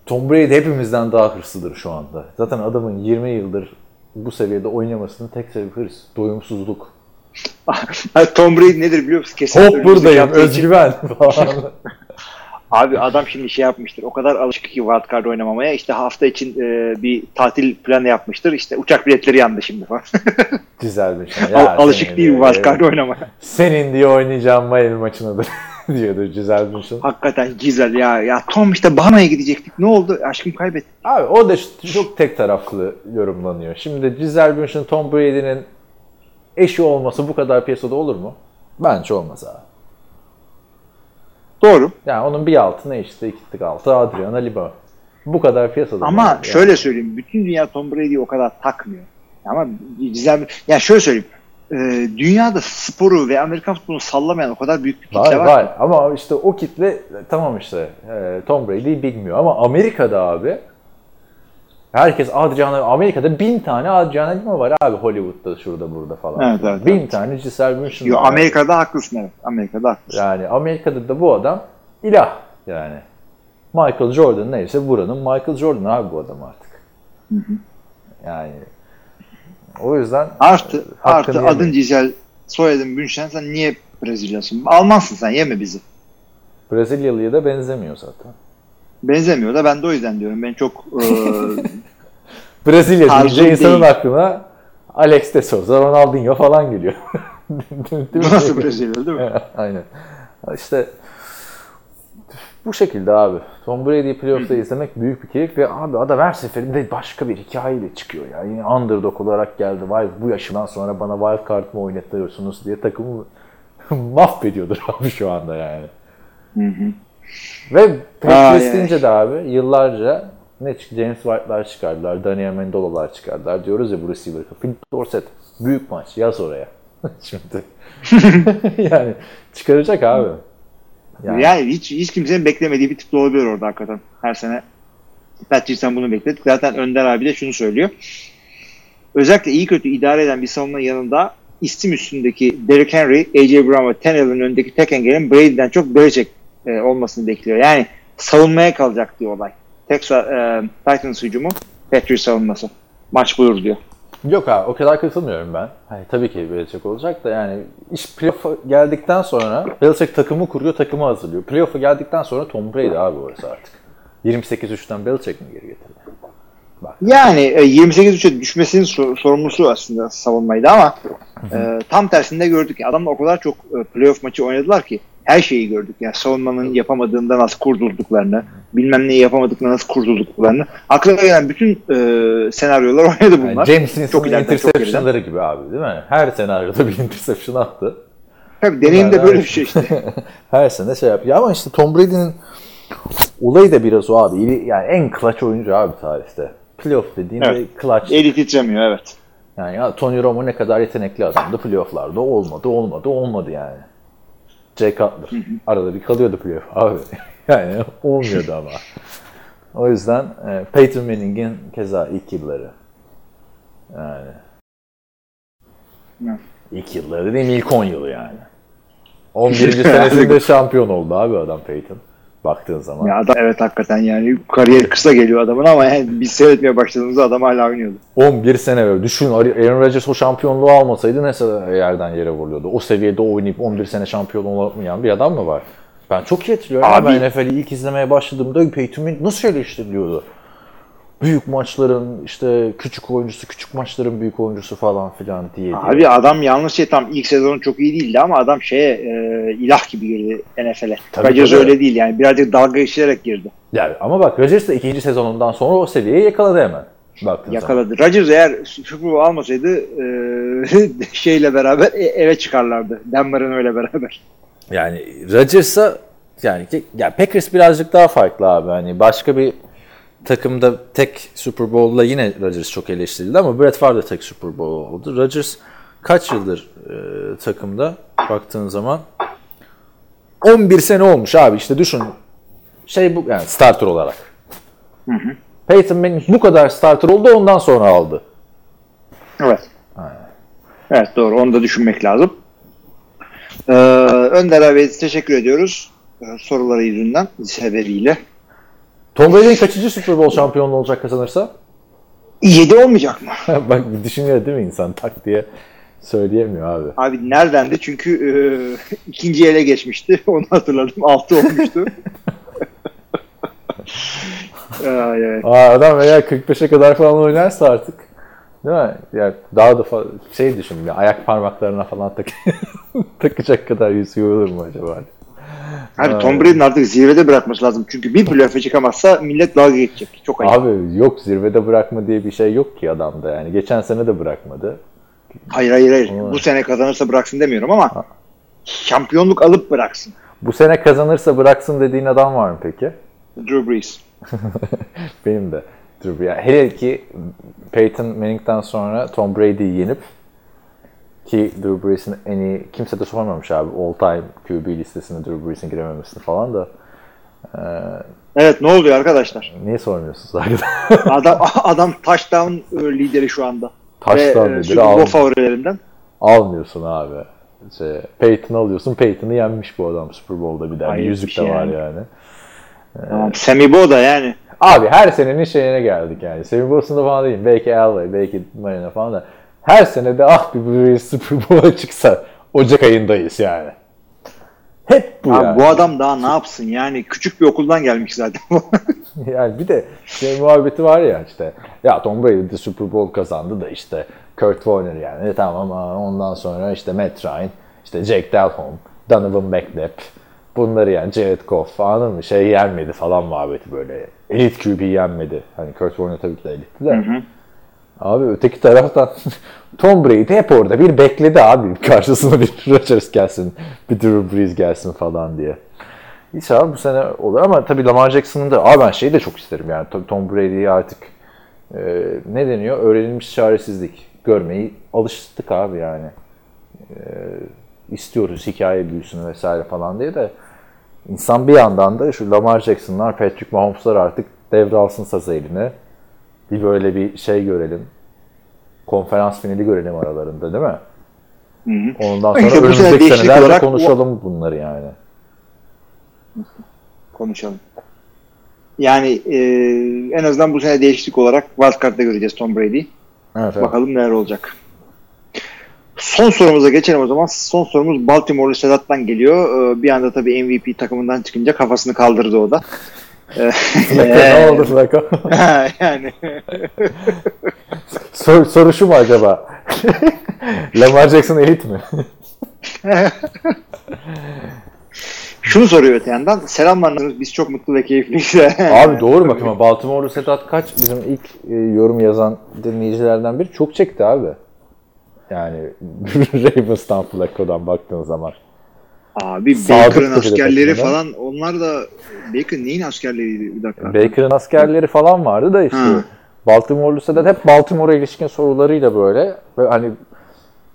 Tom Brady hepimizden daha hırslıdır şu anda. Zaten adamın 20 yıldır bu seviyede oynamasının tek sebebi hırs, doyumsuzluk. Tom Brady nedir biliyor musun? Kesin Hop buradayım, özgüven falan. Abi adam şimdi şey yapmıştır. O kadar alışık ki wildcard oynamamaya. İşte hafta için e, bir tatil planı yapmıştır. İşte uçak biletleri yandı şimdi falan. Güzel bir şey. Al- Ya alışık değil wildcard oynamaya. Senin diye oynayacağım Miami maçınadır. diyordu Bündchen. Hakikaten güzel ya. Ya Tom işte Bahama'ya gidecektik. Ne oldu? Aşkım kaybettik. Abi o da çok tek taraflı yorumlanıyor. Şimdi Bündchen Tom Brady'nin eşi olması bu kadar piyasada olur mu? Bence olmaz abi. Doğru. Yani onun bir altı ne işte iki tık altı Adriana Lima. Bu kadar piyasada. Ama yani. şöyle söyleyeyim. Bütün dünya Tom Brady'yi o kadar takmıyor. Ama güzel Ya şöyle söyleyeyim. e, dünyada sporu ve Amerikan futbolunu sallamayan o kadar büyük bir kitle Var var. var ama işte o kitle tamam işte e, Tom Brady'yi bilmiyor ama Amerika'da abi herkes Adriana Amerika'da bin tane Adriana Lima var abi Hollywood'da şurada burada falan. Evet, evet, bin evet. tane Giselle Bündchen Yo, var. Amerika'da haklısın evet. Amerika'da haklısın. Yani Amerika'da da bu adam ilah yani. Michael Jordan neyse buranın Michael Jordan abi bu adam artık. Yani o yüzden Artı, Hakkını artı yemeyin. adın Cizel, soyadın Bünşen sen niye Brezilyasın? Almansın sen yeme bizi. Brezilyalı'ya da benzemiyor zaten. Benzemiyor da ben de o yüzden diyorum. Ben çok e, Brezilya Tarzım deyince insanın değil. aklına Alex de Souza, Ronaldinho falan geliyor. Değil mi? nasıl Brezilya değil mi? Aynen. İşte bu şekilde abi. Tom Brady'yi playoff'ta izlemek büyük bir keyif ve abi adam her seferinde başka bir hikayeyle çıkıyor. Yani yine underdog olarak geldi. Vay bu yaşından sonra bana wild card mı oynatıyorsunuz diye takımı mahvediyordur abi şu anda yani. Ve Patriots deyince de abi yıllarca ne çıktı? James White'lar çıkardılar, Daniel Mendola'lar çıkardılar. Diyoruz ya bu receiver. Phil Dorsett büyük maç yaz oraya. Şimdi yani çıkaracak abi. Yani, Yani, hiç hiç kimsenin beklemediği bir tip de olabilir orada hakikaten. Her sene Patrice'den bunu bekledik. Zaten Önder abi de şunu söylüyor. Özellikle iyi kötü idare eden bir savunma yanında isim üstündeki Derrick Henry, AJ Brown ve Tannehill'in önündeki tek engelin Brady'den çok Belichick e, olmasını bekliyor. Yani savunmaya kalacak diyor olay. Tek e, Titans hücumu, Patriots savunması. Maç buyur diyor. Yok abi o kadar katılmıyorum ben. Hani, tabii ki Belichick olacak da yani iş playoff'a geldikten sonra Belichick takımı kuruyor, takımı hazırlıyor. Playoff'a geldikten sonra Tom Brady abi orası artık. 28-3'ten Belichick mi geri getirdi? Yani e, 28-3'e düşmesinin sor- sorumlusu aslında savunmaydı ama e, tam tersinde gördük. Adamla o kadar çok e, playoff maçı oynadılar ki her şeyi gördük. Yani savunmanın yapamadığında nasıl kurtulduklarını, bilmem neyi yapamadıklarını nasıl kurtulduklarını. Aklına gelen bütün e, senaryolar oynadı bunlar. Yani James çok ileriden, çok interception'ları gibi abi değil mi? Her senaryoda bir interception attı. Tabii deneyim de böyle bir şey işte. Her sene şey yapıyor. Ama işte Tom Brady'nin olayı da biraz o abi. Yani en clutch oyuncu abi tarihte. Playoff dediğinde Evet. clutch. Eli titremiyor evet. Yani ya Tony Romo ne kadar yetenekli adamdı playofflarda. Olmadı, olmadı, olmadı yani. Jay Cutler. Arada bir kalıyordu playoff abi. yani olmuyordu ama. O yüzden e, Peyton Manning'in keza ilk yılları. Yani. Evet. İlk yılları dediğim ilk 10 yılı yani. 11. senesinde şampiyon oldu abi adam Peyton. Baktığın zaman. Ya adam, evet hakikaten yani kariyeri kısa geliyor adamın ama yani biz seyretmeye başladığımızda adam hala oynuyordu. 11 sene böyle. Düşün Aaron Rodgers o şampiyonluğu almasaydı nasıl yerden yere vuruyordu? O seviyede oynayıp 11 sene şampiyon olamayan bir adam mı var? Ben çok iyi hatırlıyorum. Abi- Ben NFL'i ilk izlemeye başladığımda Peyton Manning nasıl eleştiriliyordu? Büyük maçların işte küçük oyuncusu, küçük maçların büyük oyuncusu falan filan diye. diye. Abi adam yanlış şey tam ilk sezonu çok iyi değildi ama adam şeye e, ilah gibi girdi NFL'e. Rodgers öyle değil yani birazcık dalga geçirerek girdi. Yani ama bak Rodgers da ikinci sezonundan sonra o seviyeyi yakaladı hemen. Baktığın zaman. Yakaladı. Rodgers eğer Super Bowl almasaydı e, şeyle beraber e- eve çıkarlardı. Denver'ın öyle beraber. Yani Rodgers'a yani ya Packers birazcık daha farklı abi. Hani başka bir takımda tek Super Bowl'la yine Rodgers çok eleştirildi ama Brett Favre tek Super Bowl oldu. Rodgers kaç yıldır e, takımda baktığın zaman 11 sene olmuş abi işte düşün şey bu yani starter olarak. Peyton Manning bu kadar starter oldu ondan sonra aldı. Evet. Evet doğru. Onu da düşünmek lazım. Ee, Önder abi teşekkür ediyoruz. Ee, soruları yüzünden sebebiyle. Tom Brady'nin kaçıncı Super Bowl şampiyonluğu olacak kazanırsa? 7 olmayacak mı? Bak düşünüyor değil mi insan tak diye söyleyemiyor abi. Abi neredendi? Çünkü e, ikinci ele geçmişti. Onu hatırladım. 6 olmuştu. ay, ay. Aa, adam eğer 45'e kadar falan oynarsa artık değil mi? Yani daha da şey düşün ya, ayak parmaklarına falan tak takacak kadar yüzüğü olur mu acaba? Abi Tom Brady'nin artık zirvede bırakması lazım. Çünkü bir playoff'a çıkamazsa millet dalga geçecek. Çok ayıp. Abi yok zirvede bırakma diye bir şey yok ki adamda yani. Geçen sene de bırakmadı. Hayır hayır hayır. Ama- Bu sene kazanırsa bıraksın demiyorum ama şampiyonluk alıp bıraksın. Bu sene kazanırsa bıraksın dediğin adam var mı peki? Drew Brees. Benim de. Dur ya. Hele ki Peyton Manning'den sonra Tom Brady'yi yenip ki Drew Brees'in en iyi kimse de sormamış abi all time QB listesine Drew Brees'in girememesini falan da Evet ne oluyor arkadaşlar? niye sormuyorsunuz arkadaşlar? Adam adam touchdown e, lideri şu anda. Touchdown Ve, e, lideri almıyor. favorilerinden. Almıyorsun abi. Şey, Peyton'ı alıyorsun. Peyton'ı yenmiş bu adam Super Bowl'da bir daha. Bir yüzük şey de var yani. yani. Tamam. Sammy Bo da yani. Abi her senenin şeyine geldik yani. Semih Boston'da falan değil. Belki Elway, belki Marina falan da. Her sene de ah bir Breeze Super Bowl'a çıksa Ocak ayındayız yani. Hep bu Abi yani. bu adam daha ne yapsın yani küçük bir okuldan gelmiş zaten. Yani bir de şey muhabbeti var ya işte ya Tom Brady de Super Bowl kazandı da işte Kurt Warner yani E tamam ama ondan sonra işte Matt Ryan, işte Jake Delhomme, Donovan McNabb bunları yani Jared Goff anladın mı? Şey yenmedi falan muhabbeti böyle. Elit QB yenmedi. Hani Kurt Warner tabii ki de elitti de. Abi öteki taraftan Tom Brady hep orada bir bekledi abi karşısına bir Rodgers gelsin, bir Drew Brees gelsin falan diye. İnşallah bu sene olur ama tabii Lamar Jackson'ın da abi ben şeyi de çok isterim yani Tom- Brady'yi artık e, ne deniyor öğrenilmiş çaresizlik görmeyi alıştık abi yani. E, istiyoruz hikaye büyüsün vesaire falan diye de insan bir yandan da şu Lamar Jackson'lar, Patrick Mahomes'lar artık devralsın saz eline. Bir böyle bir şey görelim. Konferans finali görelim aralarında değil mi? Ondan sonra İşte önümüzdeki senelerde olarak konuşalım bunları yani. Konuşalım. Yani e, en azından bu sene değişiklik olarak wildcard'da göreceğiz Tom Brady'yi. Evet, evet. Bakalım neler olacak. Son sorumuza geçelim o zaman. Son sorumuz Baltimore'lu Sedat'tan geliyor. Ee, Bir anda tabii MVP takımından çıkınca kafasını kaldırdı o da. Ne oldu Flako? yani Sor, soru şu mu acaba? Lamar Jackson elit mi? şunu soruyor öte yandan. Selamlar biz çok mutlu ve keyifliyiz. Abi doğru bak ama Baltimore'lu Sedat kaç bizim ilk e, yorum yazan dinleyicilerden biri çok çekti abi. Yani Ravens'tan Flacco'dan baktığın zaman. Abi Baker'ın askerleri falan onlar da Baker neyin askerleriydi bir dakika. Baker'ın askerleri falan vardı da işte Ha. Baltimore'lu Sedat hep Baltimore'a ilişkin sorularıyla böyle ve hani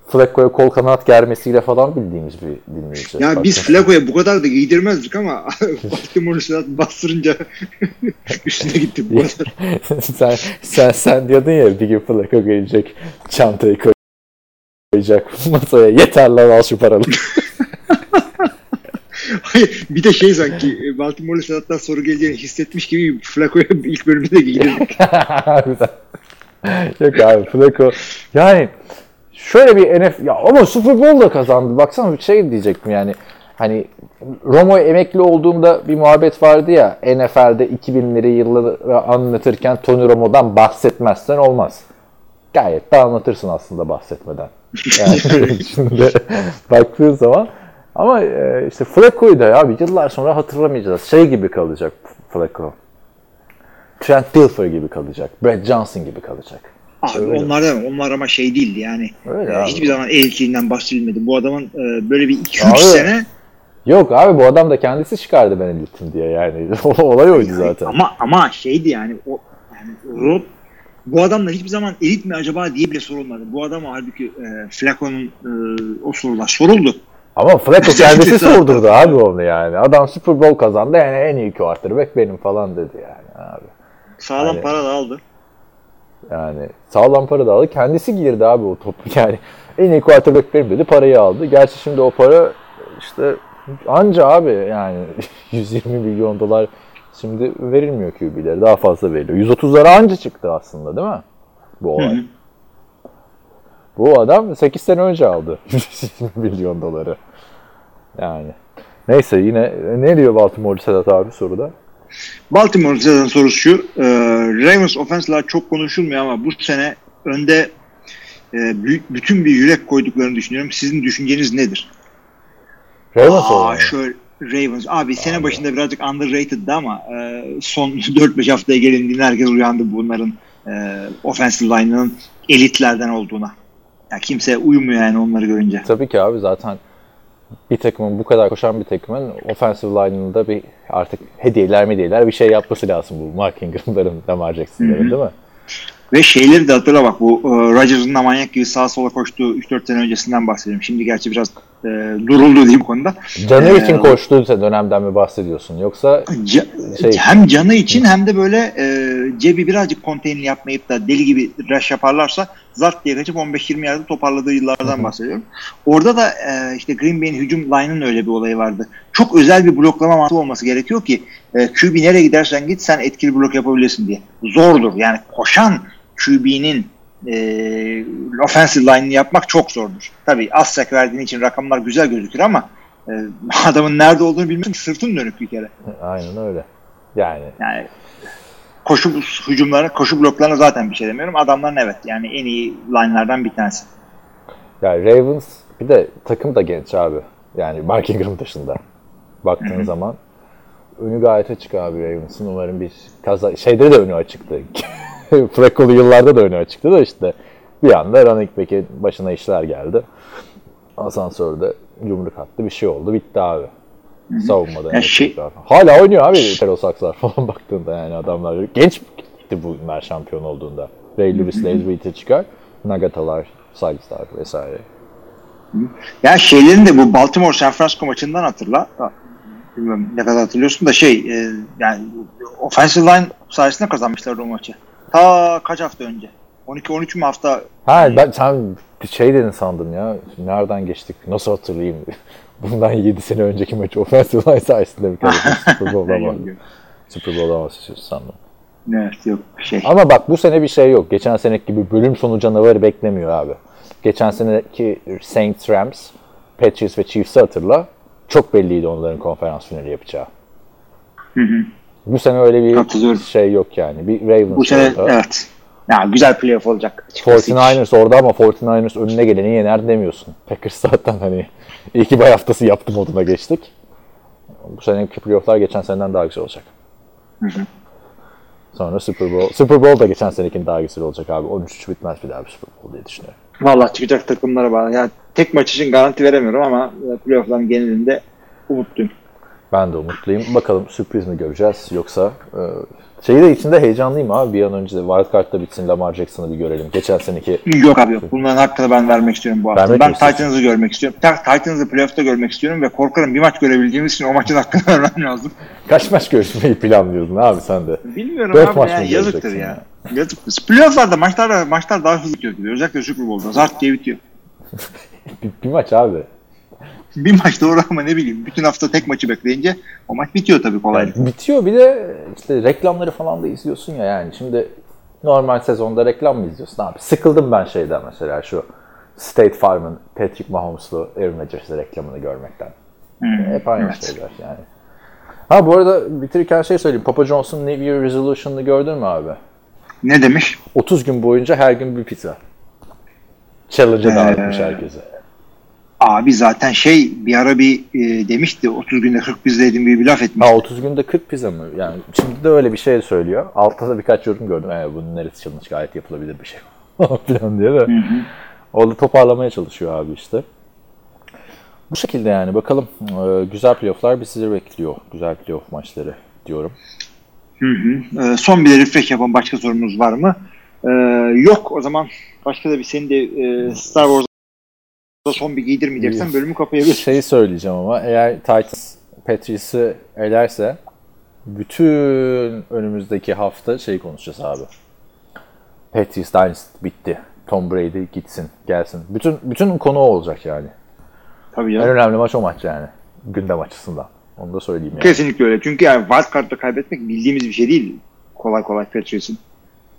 Flacco'ya kol kanat germesiyle falan bildiğimiz bir dinleyici. Ya Bak biz Flacco'ya bu kadar da giydirmezdik ama Baltimore Sedat bastırınca üstüne gitti bu kadar. sen, sen, sen diyordun ya bir gün Flacco gelecek çantayı koy- koyacak masaya yeter lan al şu paralı. Hayır, bir de şey sanki e, Baltimore Sedat'tan soru geleceğini hissetmiş gibi Flacco'ya ilk bölümde de. Harbiden. Yok abi Flacco yani şöyle bir NF ya ama Super Bowl da kazandı. Baksana bir şey diyecektim yani. Hani Romo emekli olduğunda bir muhabbet vardı ya NFL'de 2000'leri yılları anlatırken Tony Romo'dan bahsetmezsen olmaz. Gayet de anlatırsın aslında bahsetmeden. Yani şimdi baktığın zaman ama e, işte Flacco'yu da abi yıllar sonra hatırlamayacağız. Şey gibi kalacak Flacco. Trent Dilfer gibi kalacak. Brad Johnson gibi kalacak. Abi Öyle. onlar da onlar ama şey değildi yani. Öyle E, hiçbir zaman ehliyetinden bahsedilmedi. Bu adamın e, böyle bir 2-3 Abi. sene Yok abi bu adam da kendisi çıkardı ben elitim diye yani. Olay oydu zaten. ama ama şeydi yani o yani Rob bu adamla hiçbir zaman elit mi acaba diye bile sorulmadı. Bu adama halbuki e, Flacco'nun e, o sorular soruldu. Ama Flacco kendisi sordurdu abi onu yani. Adam Super Bowl kazandı yani en iyi quarterback benim falan dedi yani abi. Sağlam Aynen. para da aldı. Yani sağlam para da aldı. Kendisi girdi abi o topu. Yani en iyi quarterback benim dedi. Parayı aldı. Gerçi şimdi o para işte anca abi yani 120 milyon dolar şimdi verilmiyor QB'lere. Daha fazla veriliyor. 130'lara anca çıktı aslında değil mi? Bu olay. Hı hı. Bu adam 8 sene önce aldı 120 milyon doları. Yani. Neyse yine ne diyor Baltimore Sedat abi soruda? Baltimore zaten sorusu şu. E, Ravens offense'lar çok konuşulmuyor ama bu sene önde e, bütün bir yürek koyduklarını düşünüyorum. Sizin düşünceniz nedir? Ravens Aa oynuyor. şöyle Ravens. Abi sene başında birazcık underrated'dı ama e, son 4-5 haftaya gelindiğinde herkes uyandı bunların e, offensive line'ının elitlerden olduğuna. Yani kimse uyumuyor yani onları görünce. Tabii ki abi zaten bir takımın bu kadar koşan bir takımın offensive line'ında bir artık hediyeler hediyeler bir şey yapması lazım bu Mark Ingram'ların, Lamar Jackson'ların değil mi? Ve şeyleri de hatırla bak bu e, Rodgers'ın da manyak gibi sağa sola koştuğu 3-4 sene öncesinden bahsediyorum. Şimdi gerçi biraz e, duruldu diyeyim konuda. Canı Ee, için koştuğu dönemden mi bahsediyorsun yoksa Ca- Şey- hem canı için hem de böyle e, cebi birazcık konteyner yapmayıp da deli gibi rush yaparlarsa zart diye kaçıp 15-20 yerde toparladığı yıllardan bahsediyorum. Orada da e, işte Green Bay'in hücum line'ın öyle bir olayı vardı. Çok özel bir bloklama mantığı olması gerekiyor ki e, QB nereye gidersen git sen etkili blok yapabilirsin diye. Zordur yani koşan QB'nin e, offensive line'ını yapmak çok zordur. Tabii az sack verdiğin için rakamlar güzel gözükür ama e, adamın nerede olduğunu bilmiyorsun ki sırtın dönük bir kere. aynen öyle. Yani Yani koşu hücumlarına, koşu bloklarına zaten bir şey demiyorum. Adamların evet yani en iyi line'lardan bir tanesi. Yani Ravens bir de takım da genç abi. Yani Mark Ingram dışında. Baktığın zaman önü gayet açık abi Ravens'ın. Umarım bir kaza... Şeyde de önü açıktı. Flacco'lu yıllarda da önü açıktı da işte bir anda running back'in başına işler geldi. Asansörde yumruk attı. Bir şey oldu. Bitti abi. Savunmada. Ya yani şey-. Hala oynuyor abi Terosakslar falan baktığında yani adamlar. Genç gitti bunlar şampiyon olduğunda. Ray Lewis, Lazereed'e çıkar. Nagatalar, Sykes'lar vesaire. Ya şeylerin de bu Baltimore San Francisco maçından hatırla. Ha, Bilmiyorum ne kadar hatırlıyorsun da şey e, yani offensive line sayesinde kazanmışlar o maçı. Ta kaç hafta önce? 12-13 mü hafta? Ha ben sen şey dedin sandım ya. Nereden geçtik? Nasıl hatırlayayım? Bundan 7 sene önceki maçı offensive line sayesinde bir kere Super Bowl'da var. Super Bowl'da bahsediyorsun sandım. Evet yok şey. Ama bak bu sene bir şey yok. Geçen seneki gibi bölüm sonu canavarı beklemiyor abi. Geçen seneki Saints, Rams, Patriots ve Chiefs'i hatırla. Çok belliydi onların konferans finali yapacağı. Bu sene öyle bir şey yok yani. Bir Ravens Bu sene orada. evet. Ya güzel playoff olacak. açıkçası. 49ers orada ama 49ers önüne geleni yener demiyorsun. Packers zaten hani iyi ki bay haftası yaptı moduna geçtik. Bu seneki playofflar geçen seneden daha güzel olacak. Sonra Super Bowl. Super Bowl da geçen senekinin daha güzel olacak abi. 13-3 bitmez bir daha bir Super Bowl diye düşünüyorum. Valla çıkacak takımlara bağlı. Yani tek maç için garanti veremiyorum ama playoff'ların genelinde umutluyum. Ben de umutluyum. Bakalım sürpriz mi göreceğiz yoksa e, şeyi de içinde heyecanlıyım abi. Bir an önce de Wild Card'da bitsin Lamar Jackson'ı bir görelim. Geçen seneki Yok abi yok. Bunların hakkını ben vermek istiyorum bu hafta. Vermek ben? Titans'ı görmek istiyorum. Ta- Titans'ı playoff'ta görmek istiyorum ve korkarım bir maç görebildiğimiz için o maçın hakkını vermem lazım. kaç maç görüşmeyi planlıyordun abi sen de? Bilmiyorum Dört abi maç mı yazıktır göreceksin ya. Yazıktır. Playoff'larda maçlar, maçlar daha hızlı gibi. Özellikle Super Bowl'da. Zart diye bitiyor. Bir, bir maç abi. Bir maç doğru ama ne bileyim. Bütün hafta tek maçı bekleyince o maç bitiyor tabii kolaylıkla. Bitiyor bir de işte reklamları falan da izliyorsun ya yani. Şimdi normal sezonda reklam mı izliyorsun abi? Sıkıldım ben şeyden mesela şu State Farm'ın Patrick Mahomes'lu Aaron Rodgers'lı reklamını görmekten. Hep aynı evet. şeyler yani. Ha bu arada bitirirken şey söyleyeyim. Papa John's'un New Year Resolution'ını gördün mü abi? Ne demiş? 30 gün boyunca her gün bir pizza. Challenge'a davetmiş herkese. Abi zaten şey bir ara bir e, demişti 30 günde 40 bizde yedim bir, bir laf etmiş. Ha 30 günde 40 pizza mı? Yani şimdi de öyle bir şey söylüyor. Altta da birkaç yorum gördüm. Yani bunun neresi challenge gayet yapılabilir bir şey falan diye de. Orada toparlamaya çalışıyor abi işte. Bu şekilde yani bakalım. Ee, güzel playofflar bizi bekliyor. Güzel playoff maçları diyorum. Hı hı. Ee, son bir refresh yapan başka sorunuz var mı? Ee, yok o zaman başka da bir senin de e, Star Wars'da son bir giydirmeyeceksen bölümü kapayabilirsin. Şey söyleyeceğim ama eğer Titans Patriots'ı elerse bütün önümüzdeki hafta şey konuşacağız abi. Patriots Dynasty bitti. Tom Brady gitsin, gelsin. Bütün bütün konu olacak yani. Tabii En ya. önemli maç o maç yani. Gündem açısından. Onu da söyleyeyim yani. Kesinlikle öyle. Çünkü yani wild card'da kaybetmek bildiğimiz bir şey değil. Kolay kolay Patriots'ın.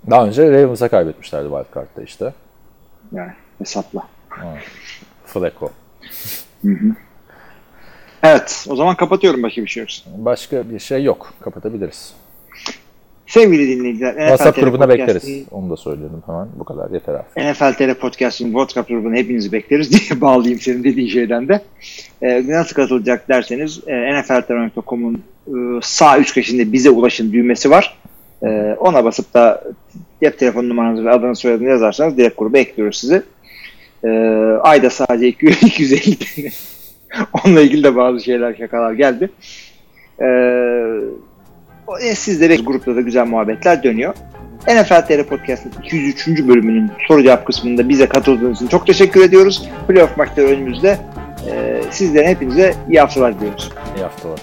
Daha önce Ravens'a kaybetmişlerdi Wild Card'da işte. Yani hesapla. Flacco. Evet. O zaman kapatıyorum başka bir şey yoksa. Başka bir şey yok. Kapatabiliriz. Sevgili dinleyiciler, NFL WhatsApp TR grubuna bekleriz. Onu da söyledim hemen. Bu kadar yeter abi. NFL TR Podcast'ın WhatsApp grubuna hepinizi bekleriz diye bağlayayım senin dediğin şeyden de. Ee, nasıl katılacak derseniz e, nfltr.com'un e, sağ üst köşesinde bize ulaşın düğmesi var. E, ona basıp da cep telefon numaranızı ve adını soyadını yazarsanız direkt gruba ekliyoruz sizi. E, ayda sadece 250 TL. Onunla ilgili de bazı şeyler şakalar geldi. E, o- e, sizlere grupta da güzel muhabbetler dönüyor. NFL TR Podcast'ın 203. bölümünün soru cevap kısmında bize katıldığınız için çok teşekkür ediyoruz. Playoff maçları önümüzde. Ee, sizlere hepinize iyi haftalar diliyoruz. İyi haftalar.